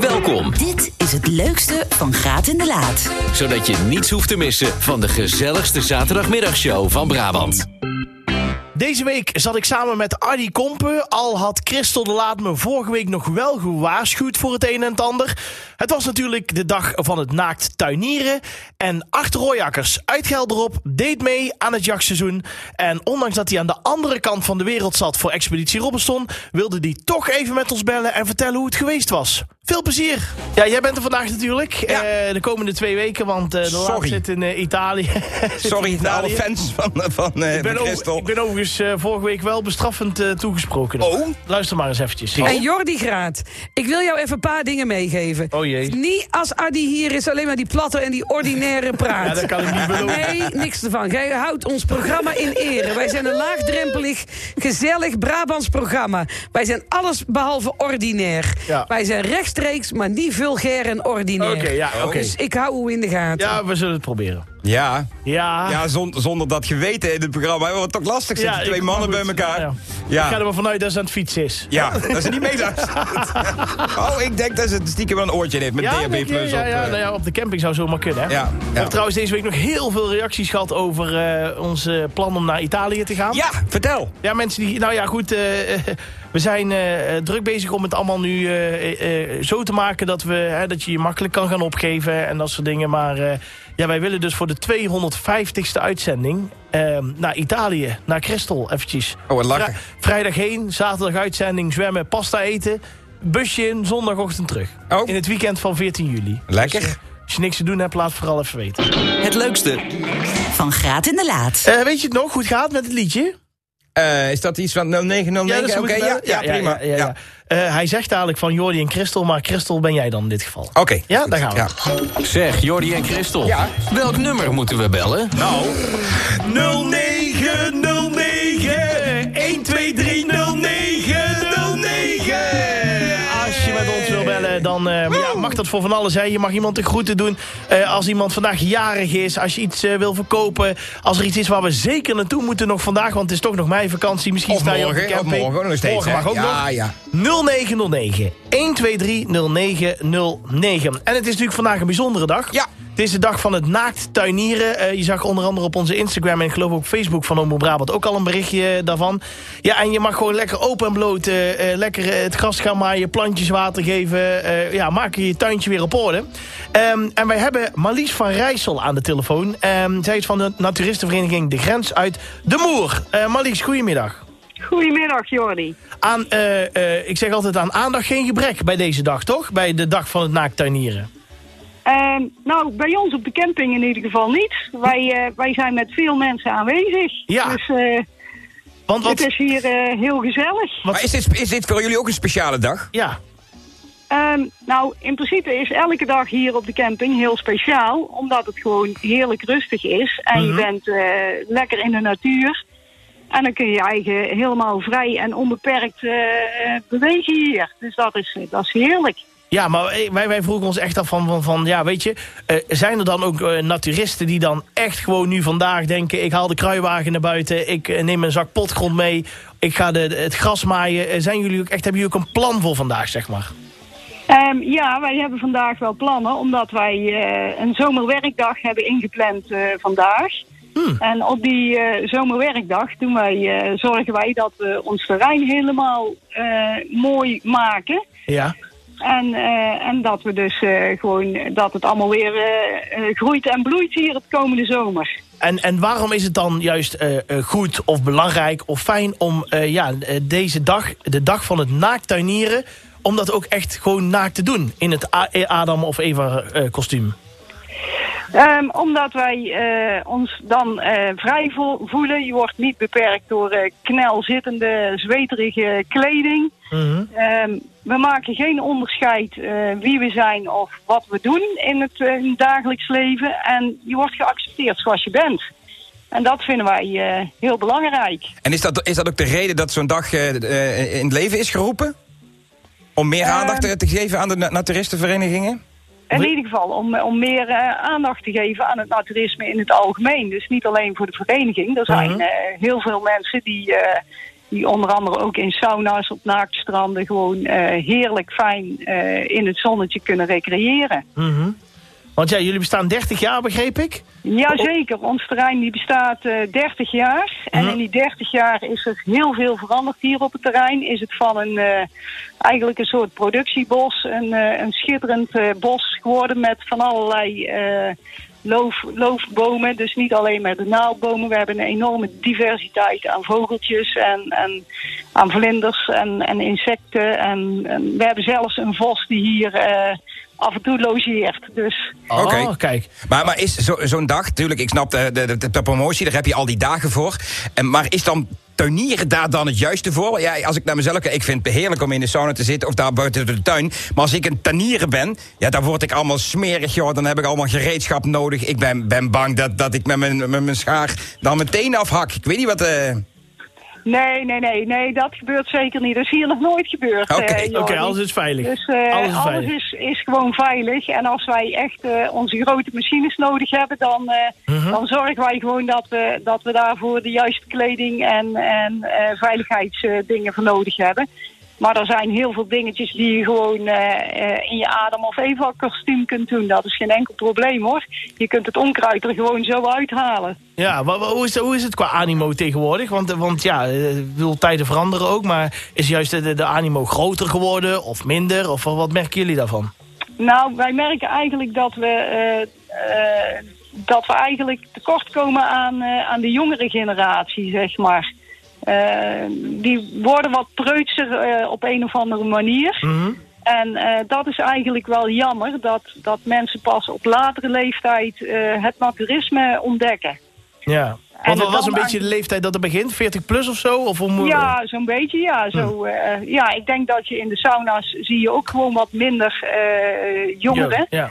Welkom, Dit is het leukste van Graat in de Laat. zodat je niets hoeft te missen van de gezelligste zaterdagmiddagshow van Brabant. Deze week zat ik samen met Ardy Kompen. Al had Christel de Laat me vorige week nog wel gewaarschuwd voor het een en het ander. Het was natuurlijk de dag van het naakt tuinieren. En Achter Royakkers uit Gelderop deed mee aan het jachtseizoen. En ondanks dat hij aan de andere kant van de wereld zat voor Expeditie Robinson... wilde hij toch even met ons bellen en vertellen hoe het geweest was. Veel plezier. Ja, jij bent er vandaag natuurlijk. Ja. eh, de komende twee weken, want eh, de Laat Sorry. zit in eh, Italië. Zit in Sorry voor alle Italië. fans van, van, eh Ik ben, van over- Christel. ik ben overigens vorige week wel bestraffend eh, toegesproken. Oh? Luister maar eens eventjes. En Jordi Graat, ik wil jou even een paar dingen meegeven. Oh jee. Niet als Adi hier is, alleen maar die platte en die ordinaire praat. Ja, dat kan ik niet beloven. Nee, niks ervan. Jij houdt ons programma in ere. Wij zijn een laagdrempelig, gezellig Brabants programma. Wij zijn alles behalve ordinair. Ja. Wij zijn rechtstreeks, maar niet vulgair en ordinair. Oké, ja, oké. Dus ik hou u in de gaten. Ja, we zullen het proberen. Ja, Ja. ja zon- zonder dat geweten in het programma. Wat toch lastig zitten, Ja, twee ik- mannen maar bij goed. elkaar. Ja. Ja, Ik ga er maar vanuit dat ze aan het fietsen is. ja dat ze niet meeluistert. oh, ik denk dat ze het stiekem wel een oortje heeft met Ja, DHB+. je? Plus ja, op. ja, eh. nou ja, op de camping zou zomaar kunnen. Hè? Ja, We ja. hebben trouwens deze week nog heel veel reacties gehad over eh, ons plan om naar Italië te gaan. ja, vertel. Ja, mensen die... Nou ja, goed. eh, we zijn druk bezig om het allemaal nu zo te maken... Dat, we, dat je je makkelijk kan gaan opgeven en dat soort dingen. Maar ja, wij willen dus voor de 250ste uitzending... eh, naar Italië, naar Christel eventjes. Oh, wat lachen. Vri- vrijdag heen, zaterdag uitzending, zwemmen, pasta eten... busje in, zondagochtend terug. Oh. In het weekend van 14 juli. Lekker. Dus, eh, als je niks te doen hebt, laat het vooral even weten. Het leukste, Van Graat in de Laat. Eh, weet je het nog, hoe het gaat met het liedje? Eh, is dat iets van 0909? dat is Oké, ja, ja, prima. ja, ja. Eh, hij zegt dadelijk van Jordi en Christel, maar Christel ben jij dan in dit geval. Oké. Ja, daar gaan we. Ja. zeg Jordi en Christel. Ja. Welk nummer moeten we bellen? Nou, 0909 dan eh, ja, mag dat voor van alles. Hè. Je mag iemand de groeten doen. Eh, als iemand vandaag jarig is, als je iets eh, wil verkopen. Als er iets is waar we zeker naartoe moeten nog vandaag, want het is toch nog mijn vakantie. Misschien of sta je op de morgen, of camping. morgen nog steeds. Morgen mag ook ja, nog. Ja, 0909 1230909. En het is natuurlijk vandaag een bijzondere dag. Ja. Het is de dag van het naakt tuinieren. Eh, je zag onder andere op onze Instagram en ik geloof ook Facebook van Omroep Brabant ook al een berichtje daarvan. Ja, en je mag gewoon lekker open en bloot eh, eh, lekker het gras gaan maaien, plantjes water geven. ja, maak je je tuintje weer op orde. Ehm, en wij hebben Marlies van Rijssel aan de telefoon. Ehm, zij is van de naturistenvereniging De Grens uit De Moer. Marlies, goedemiddag. Goedemiddag, Jordi. Aan, ik zeg altijd aan aandacht geen gebrek bij deze dag, toch? Bij de dag van het naakttuinieren. Ehm, nou, bij ons op de camping in ieder geval niet. Wij, eh, wij zijn met veel mensen aanwezig. Ja. Dus eh, Want wat... het is hier eh, heel gezellig. Maar is dit, is dit voor jullie ook een speciale dag? ja, Ehm, nou, in principe is elke dag hier op de camping heel speciaal. Omdat het gewoon heerlijk rustig is. En je Mhm. bent eh, lekker in de natuur. En dan kun je je eigen helemaal vrij en onbeperkt eh, bewegen hier. Dus dat is, dat is heerlijk. Ja, maar eh, wij, wij vroegen ons echt af van, van, van ja, weet je... eh, zijn er dan ook eh, naturisten die dan echt gewoon nu vandaag denken... ik haal de kruiwagen naar buiten, ik neem een zak potgrond mee... ik ga de, het gras maaien. Zijn jullie ook echt, hebben jullie ook een plan voor vandaag, zeg maar? Ehm, ja, wij hebben vandaag wel plannen, omdat wij een zomerwerkdag hebben ingepland vandaag. Hmm. En op die zomerwerkdag doen wij, zorgen wij dat we ons terrein helemaal mooi maken. Ja, En, eh, en dat we dus eh, gewoon dat het allemaal weer eh, groeit en bloeit hier het komende zomer. en, en waarom is het dan juist goed of belangrijk of fijn om ja, deze dag, de dag van het naakttuinieren... om dat ook echt gewoon naakt te doen in het Adam of Eva kostuum? Ehm, omdat wij eh, ons dan eh, vrij vo- voelen. Je wordt niet beperkt door eh, knelzittende, zweterige kleding. Mhm. Ehm, we maken geen onderscheid eh, wie we zijn of wat we doen in het, eh, in het dagelijks leven. En je wordt geaccepteerd zoals je bent. En dat vinden wij eh, heel belangrijk. En is dat, is dat ook de reden dat zo'n dag in het leven is geroepen? Om meer Ehm. aandacht te- te geven aan de na- naturistenverenigingen? In ieder geval om, om meer eh, aandacht te geven aan het naturisme in het algemeen. Dus niet alleen voor de vereniging. Er zijn Mhm. eh, heel veel mensen die, eh, Die onder andere ook in sauna's op naaktstranden gewoon heerlijk fijn in het zonnetje kunnen recreëren. Mhm. Want ja, jullie bestaan 30 jaar, begreep ik? Jazeker, ons terrein die bestaat eh 30 jaar. En Mhm. in die 30 jaar is er heel veel veranderd hier op het terrein. Is het van een eh, eigenlijk een soort productiebos, een, eh, een schitterend bos geworden met van allerlei loof, loofbomen. Dus niet alleen maar de naaldbomen. We hebben een enorme diversiteit aan vogeltjes en, en aan vlinders en, en insecten. En, en we hebben zelfs een vos die hier af en toe logeert. Dus Oké. Oh, kijk. Maar, maar is zo- zo'n dag, natuurlijk, ik snap de, de, de, de promotie, daar heb je al die dagen voor. En, maar is dan tuinieren daar dan het juiste voor? Ja, als ik naar mezelf kijk, ik vind het heerlijk om in de sauna te zitten of daar buiten de tuin. Maar als ik een tuinieren ben, ja, dan word ik allemaal smerig, joh. Dan heb ik allemaal gereedschap nodig. Ik ben, ben bang dat, dat ik met mijn, met mijn schaar dan meteen afhak. Ik weet niet wat... eh Nee, nee, nee, nee, dat gebeurt zeker niet. Dat is hier nog nooit gebeurd. Oké, eh, alles is veilig. Dus eh, alles is alles, veilig. is, is gewoon veilig. En als wij echt eh, onze grote machines nodig hebben, dan, Mhm. dan zorgen wij gewoon dat we, dat we daarvoor de juiste kleding en, en veiligheidsdingen voor nodig hebben. Maar er zijn heel veel dingetjes die je gewoon eh, eh, in je adem- of evac-kostuum kunt doen. Dat is geen enkel probleem hoor. Je kunt het onkruid er gewoon zo uithalen. Ja, wa- hoe is, hoe is het qua animo tegenwoordig? Want, eh, want ja, eh, ik bedoel, tijden veranderen ook. Maar is juist de, de animo groter geworden of minder? Of wat merken jullie daarvan? Nou, wij merken eigenlijk dat we, eh, eh, dat we eigenlijk tekort komen aan, eh, aan de jongere generatie, zeg maar. Eh, die worden wat preutser eh, op een of andere manier. Mhm. En eh, dat is eigenlijk wel jammer, dat, dat mensen pas op latere leeftijd het naturisme ontdekken. Ja. En Want wat het was een beetje de leeftijd dat het begint? 40 plus of zo? Of moet- Ja, zo'n beetje, ja. Zo, eh, ja, ik denk dat je in de sauna's zie je ook gewoon wat minder jongeren. Ja.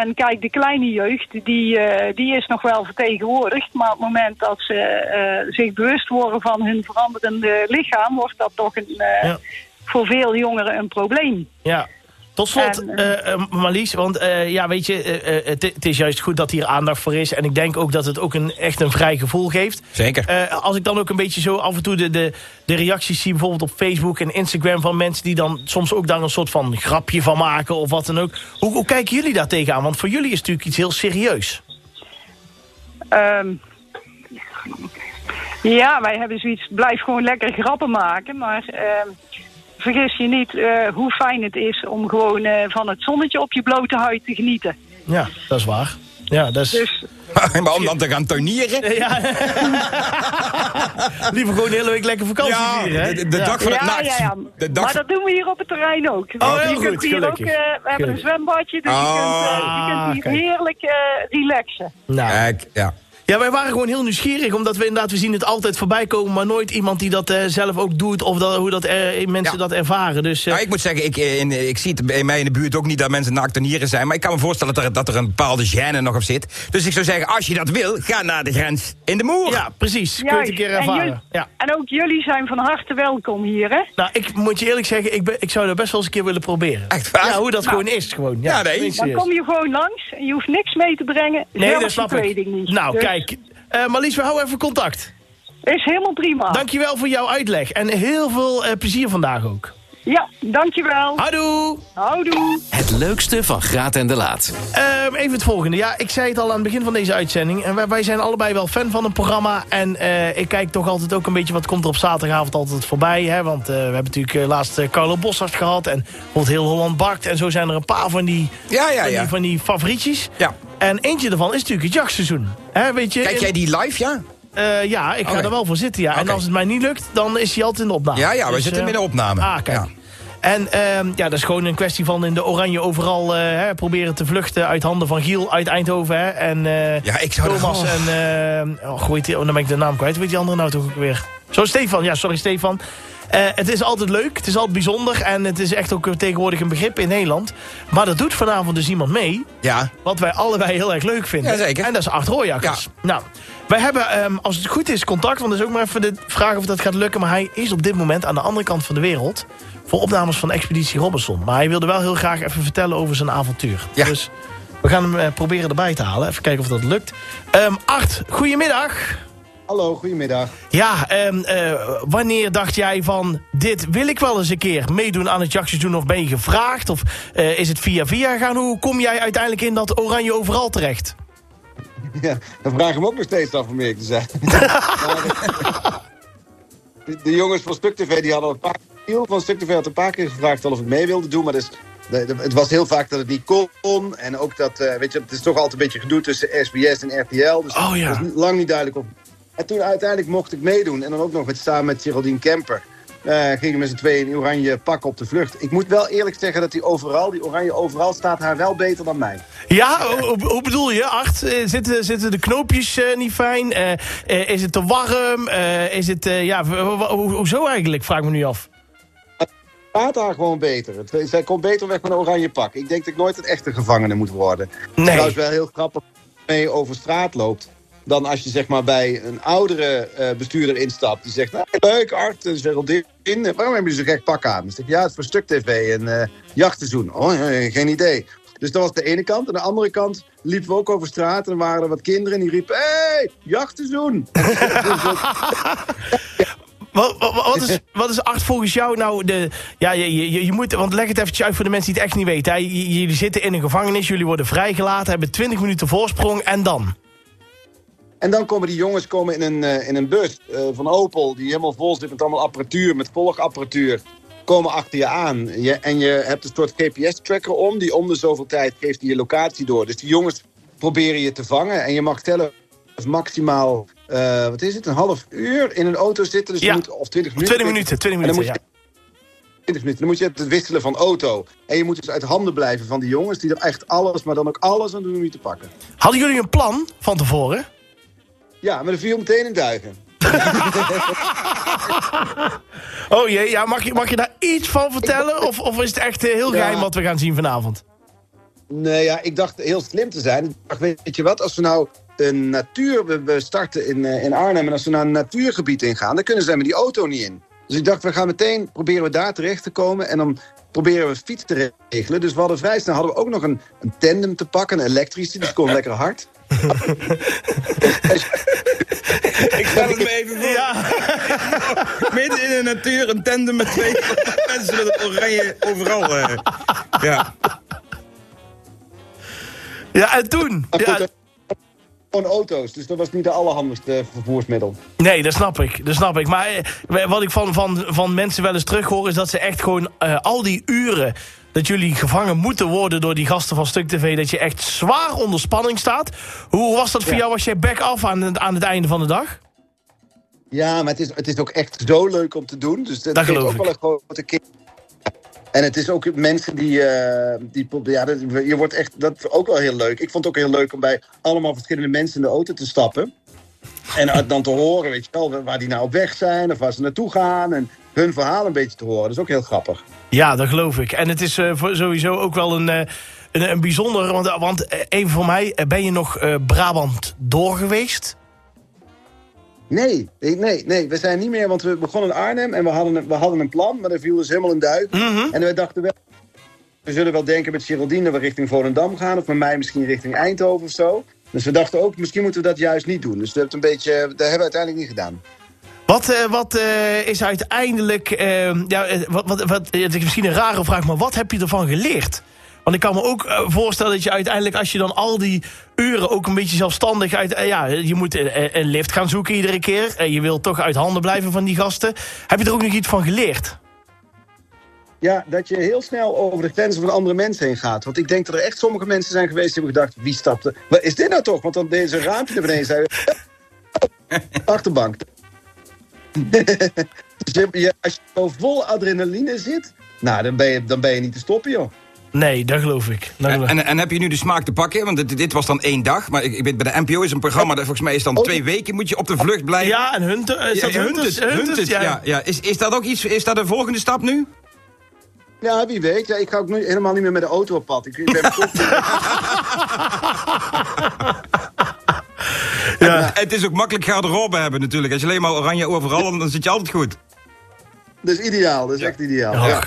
En kijk, de kleine jeugd, die, eh, die is nog wel vertegenwoordigd. Maar op het moment dat ze eh, zich bewust worden van hun veranderende lichaam, wordt dat toch een, eh, Ja. voor veel jongeren een probleem. Ja. Tot slot, En, eh, eh, Marlies, want eh, ja, weet je, eh, eh, het, is juist goed dat hier aandacht voor is. En ik denk ook dat het ook een, echt een vrij gevoel geeft. Zeker. Eh, als ik dan ook een beetje zo af en toe de, de, de reacties zie, bijvoorbeeld op Facebook en Instagram van mensen die dan soms ook daar een soort van grapje van maken of wat dan ook. Hoe, hoe kijken jullie daar tegenaan? Want voor jullie is het natuurlijk iets heel serieus. Ehm, ja, wij hebben zoiets, blijf gewoon lekker grappen maken. Maar ehm, vergis je niet eh, hoe fijn het is om gewoon eh, van het zonnetje op je blote huid te genieten. Ja, dat is waar. Ja, dat is... Dus maar om dan te gaan tuinieren... Ja. Liever gewoon de hele week lekker vakantie Ja, vieren, hè? de, de Ja. dag van het ja, naakt. ja, ja. De dag maar dat doen we hier op het terrein ook. Oh, heel je goed, kunt hier ook, gelukkig. eh, we hebben een zwembadje, dus je, kunt, je kunt Ah, hier kijk. heerlijk eh, relaxen. Nou, Kijk, ja. Ja, wij waren gewoon heel nieuwsgierig, omdat we inderdaad, we zien het altijd voorbij komen, maar nooit iemand die dat eh, zelf ook doet of dat, hoe dat, eh, mensen Ja. dat ervaren. Dus eh, Nou, ik moet zeggen, ik, in, ik zie het bij mij in de buurt ook niet dat mensen naakt nieren zijn. Maar ik kan me voorstellen dat er, dat er een bepaalde gêne nog op zit. Dus ik zou zeggen, als je dat wil, ga naar de grens in de moer. ja, precies. Kun je het een keer en, ervaren. jullie- Ja. en ook jullie zijn van harte welkom hier, hè? Nou, ik moet je eerlijk zeggen, ik, ben, ik zou dat best wel eens een keer willen proberen. Echt waar? Ja, hoe dat Nou. gewoon is. Gewoon. Ja, Ja, nee. Dan kom je gewoon langs en je hoeft niks mee te brengen. Nee, dat snap ik. kleding niet. Nou, Dus kijk. Eh Marlies, we houden even contact. Is helemaal prima. Dankjewel voor jouw uitleg. En heel veel eh, plezier vandaag ook. Ja, dankjewel. Houdoe! Houdoe. Het leukste van Graat en de Laat. Ehm, even het volgende. Ja, ik zei het al aan het begin van deze uitzending. En wij, wij zijn allebei wel fan van een programma. En eh, ik kijk toch altijd ook een beetje wat komt er op zaterdagavond altijd voorbij. Hè? Want eh, we hebben natuurlijk eh, laatst Carlo Bossart gehad. En bijvoorbeeld Heel Holland Bakt. En zo zijn er een paar van die, Ja, ja, van ja. die, van die favorietjes. Ja. En eentje daarvan is natuurlijk het jachtseizoen. Hè, weet je, Kijk in- jij die live, ja? Eh, ja, ik ga er wel voor zitten. Ja. En als het mij niet lukt, dan is hij altijd in de opname. Ja, ja, we Dus, zitten eh, in de opname. Ah, kijk. Ja. En ehm, ja, dat is gewoon een kwestie van in de oranje overal eh, hè, proberen te vluchten uit handen van Giel uit Eindhoven. Hè, en Ja, ik zou Thomas en... oh, oh, dan ben ik de naam kwijt. Hoe heet die andere nou toch ook weer? Zo, Stefan. Ja, sorry, Stefan. Het is altijd leuk, het is altijd bijzonder en het is echt ook tegenwoordig een begrip in Nederland. Maar dat doet vanavond dus iemand mee, Ja. wat wij allebei heel erg leuk vinden. Jazeker. En dat is Art Rooijakkers. Nou, wij hebben, ehm, als het goed is, contact. Want dat is ook maar even de vraag of dat gaat lukken. Maar hij is op dit moment aan de andere kant van de wereld... voor opnames van Expeditie Robinson. Maar hij wilde wel heel graag even vertellen over zijn avontuur. Ja. Dus we gaan hem eh, proberen erbij te halen. Even kijken of dat lukt. Ehm Art, goedemiddag. Hallo, goedemiddag. Ja, ehm, eh, wanneer dacht jij van... dit wil ik wel eens een keer meedoen aan het jachtseizoen... of ben je gevraagd? Of eh, is het via via gaan? Hoe kom jij uiteindelijk in dat oranje overal terecht? Ja, dan vraag ik me ook nog steeds af om eerlijk te zijn. de, de jongens van Stuk TV die hadden een paar keer... van Stuk TV had een paar keer gevraagd of ik mee wilde doen... maar dus, de- de- het was heel vaak dat het niet kon. En ook dat, eh, weet je, het is toch altijd een beetje gedoe tussen SBS en RTL. Dus Oh, ja. het was lang niet duidelijk of... En toen uiteindelijk mocht ik meedoen. En dan ook nog met, samen met Geraldine Kemper. Eh gingen met z'n tweeën in oranje pak op de vlucht. Ik moet wel eerlijk zeggen dat die overal, die oranje overal, staat haar wel beter dan mij. Ja, hoe, bedoel je, Art? Eh, zitten, zitten de knoopjes eh, niet fijn? Is het te warm? Is het, ja, hoezo eigenlijk, vraag ik me nu af. staat haar gewoon beter. Het- zij komt beter weg met een oranje pak. Ik denk dat ik nooit een echte gevangene moet worden. Nee. Trouwens wel heel grappig mee over straat loopt. Dan als je zeg maar bij een oudere eh, bestuurder instapt. Die zegt, nou, leuk Art, en eh, Waarom hebben jullie zo'n gek pak aan? Dan zeg ja, het is voor Stuk TV en eh jachtseizoen. Oh, geen idee. Dus dat was de ene kant. Aan de andere kant liepen we ook over straat. En waren er wat kinderen en die riepen... Hé, hey, jachtseizoen! Wat, wat, wat is, wat is Art volgens jou nou de... Ja, je, je, je moet... Want leg het eventjes uit voor de mensen die het echt niet weten. Jullie zitten in een gevangenis, jullie worden vrijgelaten... hebben 20 minuten voorsprong en dan? En dan komen die jongens komen in een, eh, in een bus eh, van Opel... die helemaal vol zit met allemaal apparatuur, met volgapparatuur... komen achter je aan. Je, en je hebt een soort GPS-tracker om... die om de zoveel tijd geeft die je locatie door. Dus die jongens proberen je te vangen... en je mag tellen maximaal... eh, wat is het, een half uur in een auto zitten. Dus Ja. je moet, of 20 minuten. 20 minuten, 20 En dan minuten, ja. 20 minuten. Dan moet je het wisselen van auto. En je moet dus uit handen blijven van die jongens... die er echt alles, maar dan ook alles aan doen om je te pakken. Hadden jullie een plan van tevoren? Ja, maar dan viel meteen in duigen. Oh jee, ja, mag, je, mag je daar iets van vertellen? Of, of is het echt eh, heel Ja. geheim wat we gaan zien vanavond? Nee, ja, ik dacht heel slim te zijn. Ik dacht, weet je wat, als we nou een natuur... We, we starten in, eh, in Arnhem en als we naar een natuurgebied ingaan... dan kunnen ze met die auto niet in. Dus ik dacht, we gaan meteen proberen we daar terecht te komen... en dan proberen we fiets te regelen. Dus we hadden vrij snel hadden we ook nog een, een tandem te pakken, een elektrische. Dus kon lekker hard. Ik stel het me even voor. Ja, Midden in de natuur, een tandem met twee mensen met het oranje overal. eh. Ja. ja en toen? Ja, Gewoon auto's, dus dat was niet de allerhandigste vervoersmiddel. nee, dat snap ik. Dat snap ik. Maar eh, wat ik van, van, van mensen wel eens terughoor... is dat ze echt gewoon eh, al die uren... dat jullie gevangen moeten worden door die gasten van Stuk TV... dat je echt zwaar onder spanning staat. Hoe was dat voor Ja. jou als jij back af aan, het- aan het einde van de dag? Ja, maar het is, het is ook echt zo leuk om te doen. Dus dat, Dat geeft geloof ook wel een grote kick. En het is ook mensen die... eh, die ja, je wordt echt, dat ook wel heel leuk. Ik vond het ook heel leuk om bij allemaal verschillende mensen in de auto te stappen. En uit- dan te horen, weet je wel, waar die nou op weg zijn... of waar ze naartoe gaan en hun verhaal een beetje te horen. Dat is ook heel grappig. Ja, dat geloof ik. En het is eh, sowieso ook wel een, eh, een, een bijzonder... Want, want eh, even voor mij, eh, ben je nog eh, Brabant door geweest? Nee, nee, nee, we zijn niet meer, want we begonnen in Arnhem en we hadden een, we hadden een plan, maar dat viel dus helemaal in duik. En we dachten wel, we zullen wel denken met Geraldine dat we richting Volendam gaan, of met mij misschien richting Eindhoven of zo. Dus we dachten ook, misschien moeten we dat juist niet doen. Dus dat, heeft een beetje, dat hebben we uiteindelijk niet gedaan. Wat, eh, wat eh, is uiteindelijk... eh, ja, wat, wat, wat, het is misschien een rare vraag, maar wat heb je ervan geleerd? Want ik kan me ook eh, voorstellen dat je uiteindelijk... als je dan al die uren ook een beetje zelfstandig uit... eh, ja, je moet eh, een lift gaan zoeken iedere keer. en je wilt toch uit handen blijven van die gasten. Heb je er ook nog iets van geleerd? Ja, dat je heel snel over de grenzen van andere mensen heen gaat. Want ik denk dat er echt sommige mensen zijn geweest die hebben gedacht... wie stapte? Wat is dit nou toch? Want dan deze raampje naar beneden zei... Achterbank. dus je, als je vol adrenaline zit... Nou, dan ben je, dan ben je niet te stoppen, joh. Nee, dat geloof ik. Dat geloof ik. En, en heb je nu de smaak te pakken? Want dit, dit was dan één dag. Maar ik, ik weet, bij de NPO is een programma, dat volgens mij is dan twee weken moet je op de vlucht blijven. ja, en Hunter... is dat Ja, Hunters? Hunters, Hunters, ja. ja. Is, is dat ook iets, is dat de volgende stap nu? Ja, wie weet. Ja, ik ga ook nu helemaal niet meer met de auto op pad. Ik, ik ben Ja. Het is ook makkelijk garderobe hebben natuurlijk. Als je alleen maar oranje overal, dan zit je altijd goed. dat is ideaal. Dat is echt ideaal. Ja.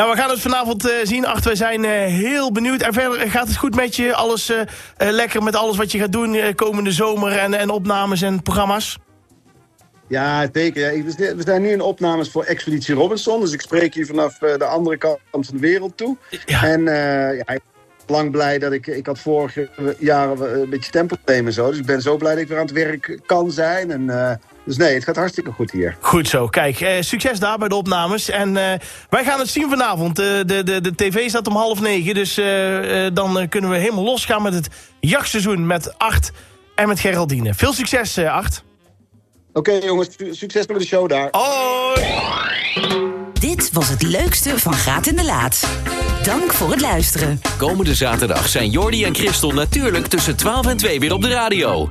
Nou, we gaan het vanavond eh, zien. Acht, wij zijn eh, heel benieuwd. En verder eh, gaat het goed met je? Alles lekker met alles wat je gaat doen komende zomer en, en opnames en programma's? Ja, zeker. Ja. Ik- We zijn- nu in opnames voor Expeditie Robinson. Dus ik spreek hier vanaf de andere kant van de wereld toe. Ja. En ja, ik ben lang blij dat ik... Ik had vorige jaren een beetje tempoproblemen en zo. Dus ik ben zo blij dat ik weer aan het werk kan zijn. En, dus nee, het gaat hartstikke goed hier. Goed zo. Kijk, eh, succes daar bij de opnames. En eh, wij gaan het zien vanavond. Eh, de, de, de tv staat om half negen. Dus eh, eh, dan kunnen we helemaal losgaan met het jachtseizoen met Art en met Geraldine. Veel succes, eh, Art. Oké jongens, su- succes met de show daar. Hoi! Dit was het leukste van Graat in de Laat. Dank voor het luisteren. Komende zaterdag zijn Jordi en Christel natuurlijk tussen 12 en 2 weer op de radio.